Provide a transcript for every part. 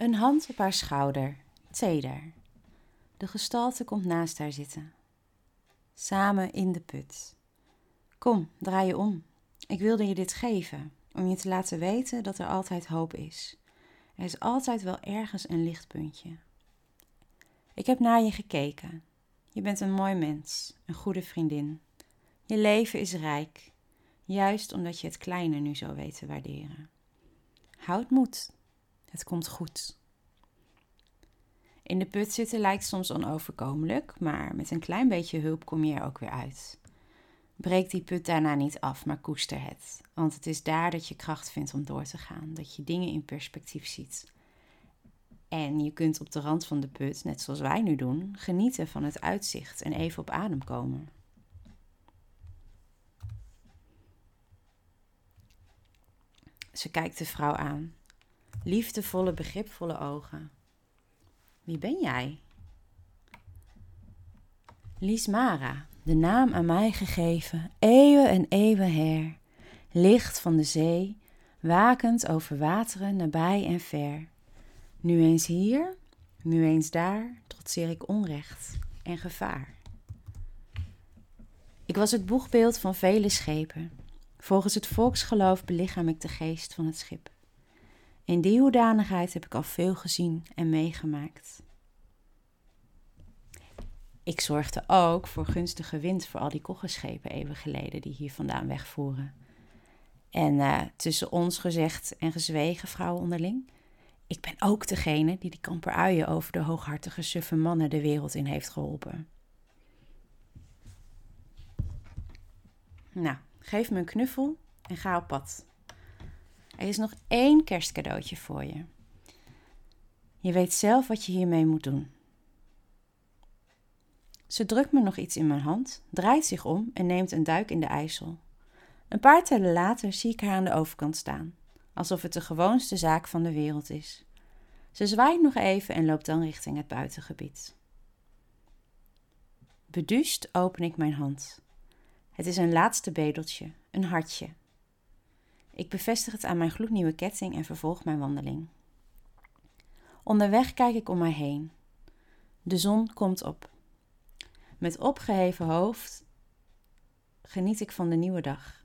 Een hand op haar schouder, teder. De gestalte komt naast haar zitten. Samen in de put. Kom, draai je om. Ik wilde je dit geven, om je te laten weten dat er altijd hoop is. Er is altijd wel ergens een lichtpuntje. Ik heb naar je gekeken. Je bent een mooi mens, een goede vriendin. Je leven is rijk, juist omdat je het kleine nu zo weet te waarderen. Houd moed, het komt goed. In de put zitten lijkt soms onoverkomelijk, maar met een klein beetje hulp kom je er ook weer uit. Breek die put daarna niet af, maar koester het. Want het is daar dat je kracht vindt om door te gaan, dat je dingen in perspectief ziet. En je kunt op de rand van de put, net zoals wij nu doen, genieten van het uitzicht en even op adem komen. Ze kijkt de vrouw aan. Liefdevolle, begripvolle ogen. Wie ben jij? Liesmara, de naam aan mij gegeven, eeuwen en eeuwen her. Licht van de zee, wakend over wateren nabij en ver. Nu eens hier, nu eens daar, trotseer ik onrecht en gevaar. Ik was het boegbeeld van vele schepen. Volgens het volksgeloof belichaam ik de geest van het schip. In die hoedanigheid heb ik al veel gezien en meegemaakt. Ik zorgde ook voor gunstige wind voor al die koggenschepen even geleden die hier vandaan wegvoeren. En uh, tussen ons gezegd en gezwegen, vrouwen onderling, ik ben ook degene die die kamperuien over de hooghartige suffe mannen de wereld in heeft geholpen. Nou, geef me een knuffel en ga op pad. Er is nog één kerstcadeautje voor je. Je weet zelf wat je hiermee moet doen. Ze drukt me nog iets in mijn hand, draait zich om en neemt een duik in de IJssel. Een paar tellen later zie ik haar aan de overkant staan, alsof het de gewoonste zaak van de wereld is. Ze zwaait nog even en loopt dan richting het buitengebied. Beduust open ik mijn hand. Het is een laatste bedeltje, een hartje. Ik bevestig het aan mijn gloednieuwe ketting en vervolg mijn wandeling. Onderweg kijk ik om mij heen. De zon komt op. Met opgeheven hoofd geniet ik van de nieuwe dag.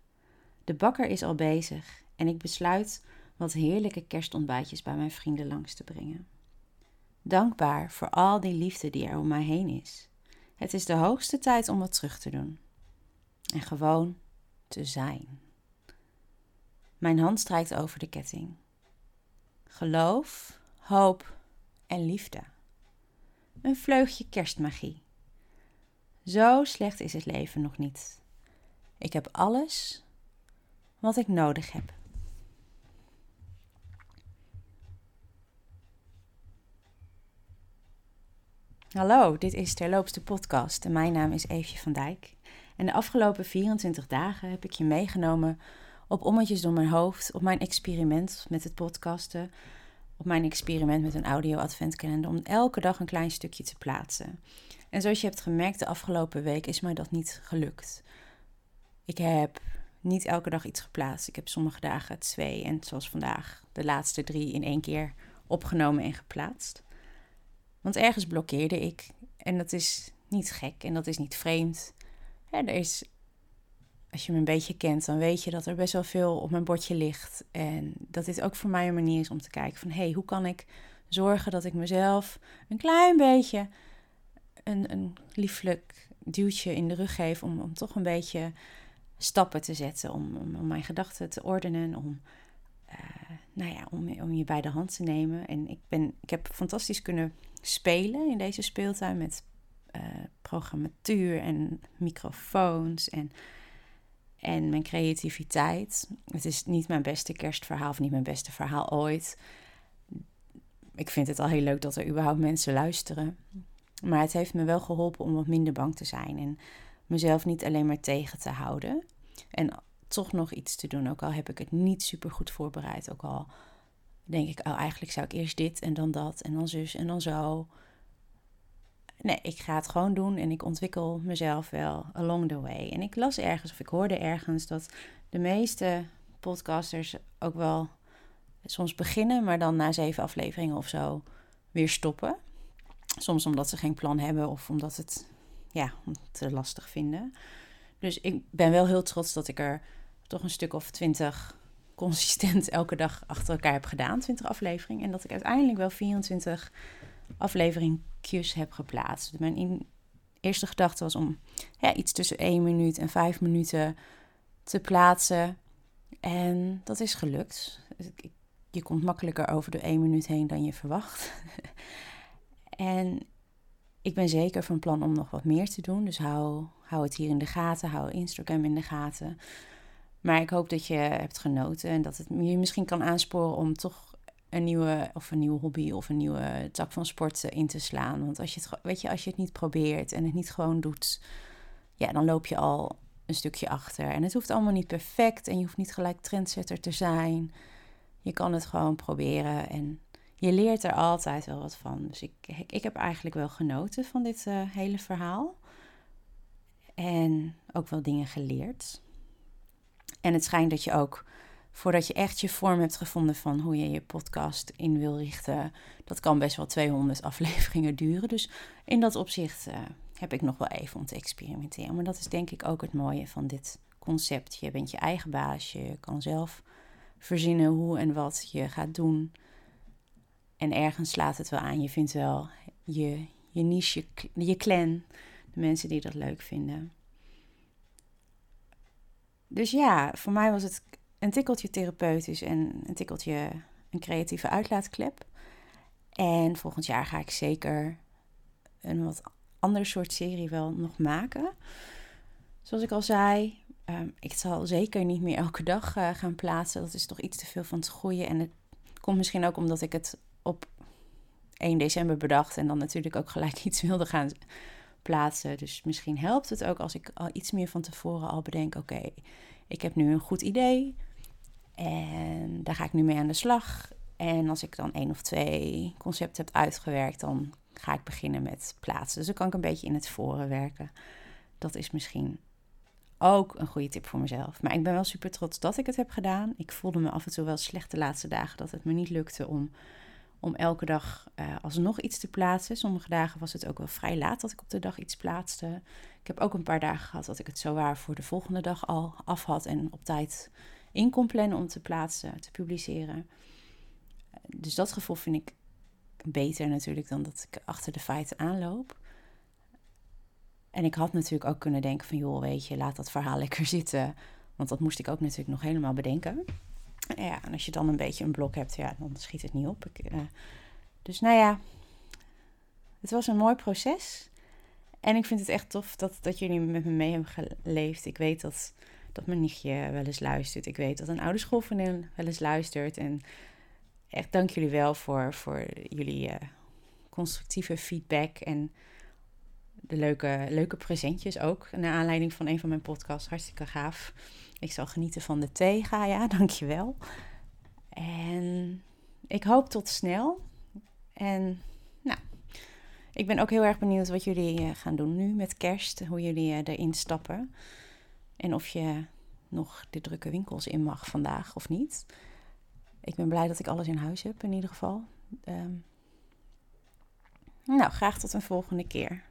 De bakker is al bezig en ik besluit wat heerlijke kerstontbijtjes bij mijn vrienden langs te brengen. Dankbaar voor al die liefde die er om mij heen is. Het is de hoogste tijd om wat terug te doen. En gewoon te zijn. Mijn hand strijkt over de ketting. Geloof, hoop en liefde. Een vleugje kerstmagie. Zo slecht is het leven nog niet. Ik heb alles wat ik nodig heb. Hallo, dit is Terloops de podcast en mijn naam is Eefje van Dijk. En de afgelopen 24 dagen heb ik je meegenomen op ommetjes door mijn hoofd, op mijn experiment met het podcasten, op mijn experiment met een audio adventkalender, om elke dag een klein stukje te plaatsen. En zoals je hebt gemerkt, de afgelopen week is mij dat niet gelukt. Ik heb niet elke dag iets geplaatst. Ik heb sommige dagen twee en zoals vandaag de laatste drie in één keer opgenomen en geplaatst. Want ergens blokkeerde ik en dat is niet gek en dat is niet vreemd. er is, als je me een beetje kent, dan weet je dat er best wel veel op mijn bordje ligt. En dat dit ook voor mij een manier is om te kijken van... hé, hey, hoe kan ik zorgen dat ik mezelf een klein beetje een, een lieflijk duwtje in de rug geef... om, om toch een beetje stappen te zetten, om, om, mijn gedachten te ordenen, om... Uh, nou ja, om, om je bij de hand te nemen. En ik, ben, ik heb fantastisch kunnen spelen in deze speeltuin met uh, programmatuur en microfoons en, en mijn creativiteit. Het is niet mijn beste kerstverhaal of niet mijn beste verhaal ooit. Ik vind het al heel leuk dat er überhaupt mensen luisteren. Maar het heeft me wel geholpen om wat minder bang te zijn en mezelf niet alleen maar tegen te houden. En toch nog iets te doen, ook al heb ik het niet super goed voorbereid. Ook al denk ik, oh, eigenlijk zou ik eerst dit en dan dat en dan zus en dan zo. Nee, ik ga het gewoon doen en ik ontwikkel mezelf wel along the way. En ik las ergens of ik hoorde ergens dat de meeste podcasters ook wel soms beginnen, maar dan na zeven afleveringen of zo weer stoppen. Soms omdat ze geen plan hebben of omdat het ja, te lastig vinden. Dus ik ben wel heel trots dat ik er toch een stuk of twintig consistent elke dag achter elkaar heb gedaan, 20 afleveringen. En dat ik uiteindelijk wel 24 heb geplaatst. Mijn eerste gedachte was om ja, iets tussen 1 minuut en 5 minuten te plaatsen. En dat is gelukt. Je komt makkelijker over de 1 minuut heen dan je verwacht. en ik ben zeker van plan om nog wat meer te doen. Dus hou, hou het hier in de gaten. Hou Instagram in de gaten. Maar ik hoop dat je hebt genoten en dat het je misschien kan aansporen om toch een nieuwe of een nieuwe hobby of een nieuwe tak van sport in te slaan. Want als je het, weet je, als je het niet probeert en het niet gewoon doet, ja, dan loop je al een stukje achter. En het hoeft allemaal niet perfect en je hoeft niet gelijk trendsetter te zijn. Je kan het gewoon proberen en je leert er altijd wel wat van. Dus ik, ik heb eigenlijk wel genoten van dit uh, hele verhaal. En ook wel dingen geleerd. En het schijnt dat je ook, voordat je echt je vorm hebt gevonden van hoe je je podcast in wil richten, dat kan best wel 200 afleveringen duren. Dus in dat opzicht uh, heb ik nog wel even om te experimenteren. Maar dat is denk ik ook het mooie van dit concept. Je bent je eigen baas, je kan zelf verzinnen hoe en wat je gaat doen. En ergens slaat het wel aan. Je vindt wel je, je niche, je clan, de mensen die dat leuk vinden. Dus ja, voor mij was het een tikkeltje therapeutisch en een tikkeltje een creatieve uitlaatklep. En volgend jaar ga ik zeker een wat ander soort serie wel nog maken. Zoals ik al zei, um, ik zal zeker niet meer elke dag uh, gaan plaatsen. Dat is toch iets te veel van het groeien. En het komt misschien ook omdat ik het op 1 december bedacht en dan natuurlijk ook gelijk iets wilde gaan plaatsen. Dus misschien helpt het ook als ik al iets meer van tevoren al bedenk: oké, ik heb nu een goed idee daar ga ik nu mee aan de slag. En als ik dan één of twee concepten heb uitgewerkt, dan ga ik beginnen met plaatsen. Dus dan kan ik een beetje in het voren werken. Dat is misschien ook een goede tip voor mezelf. Maar ik ben wel super trots dat ik het heb gedaan. Ik voelde me af en toe wel slecht de laatste dagen dat het me niet lukte om om elke dag uh, alsnog iets te plaatsen. Sommige dagen was het ook wel vrij laat dat ik op de dag iets plaatste. Ik heb ook een paar dagen gehad dat ik het zo waar voor de volgende dag al af had en op tijd in plannen om te plaatsen, te publiceren. Dus dat gevoel vind ik beter natuurlijk dan dat ik achter de feiten aanloop. En ik had natuurlijk ook kunnen denken van joh, weet je, laat dat verhaal lekker zitten. Want dat moest ik ook natuurlijk nog helemaal bedenken. Ja, en als je dan een beetje een blok hebt, ja, dan schiet het niet op. Uh, dus nou ja, het was een mooi proces. En ik vind het echt tof dat, dat jullie met me mee hebben geleefd. Ik weet dat, dat mijn nichtje wel eens luistert. Ik weet dat een oude schoolvriendin wel eens luistert. En echt dank jullie wel voor, voor jullie uh, constructieve feedback. En de leuke, leuke presentjes ook. Naar aanleiding van een van mijn podcasts. Hartstikke gaaf. Ik zal genieten van de thee, Gaia. Dankjewel. En ik hoop tot snel. En nou, ik ben ook heel erg benieuwd wat jullie eh, gaan doen nu met kerst. Hoe jullie eh, erin stappen. En of je nog de drukke winkels in mag vandaag of niet. Ik ben blij dat ik alles in huis heb in ieder geval. Um, nou, graag tot een volgende keer.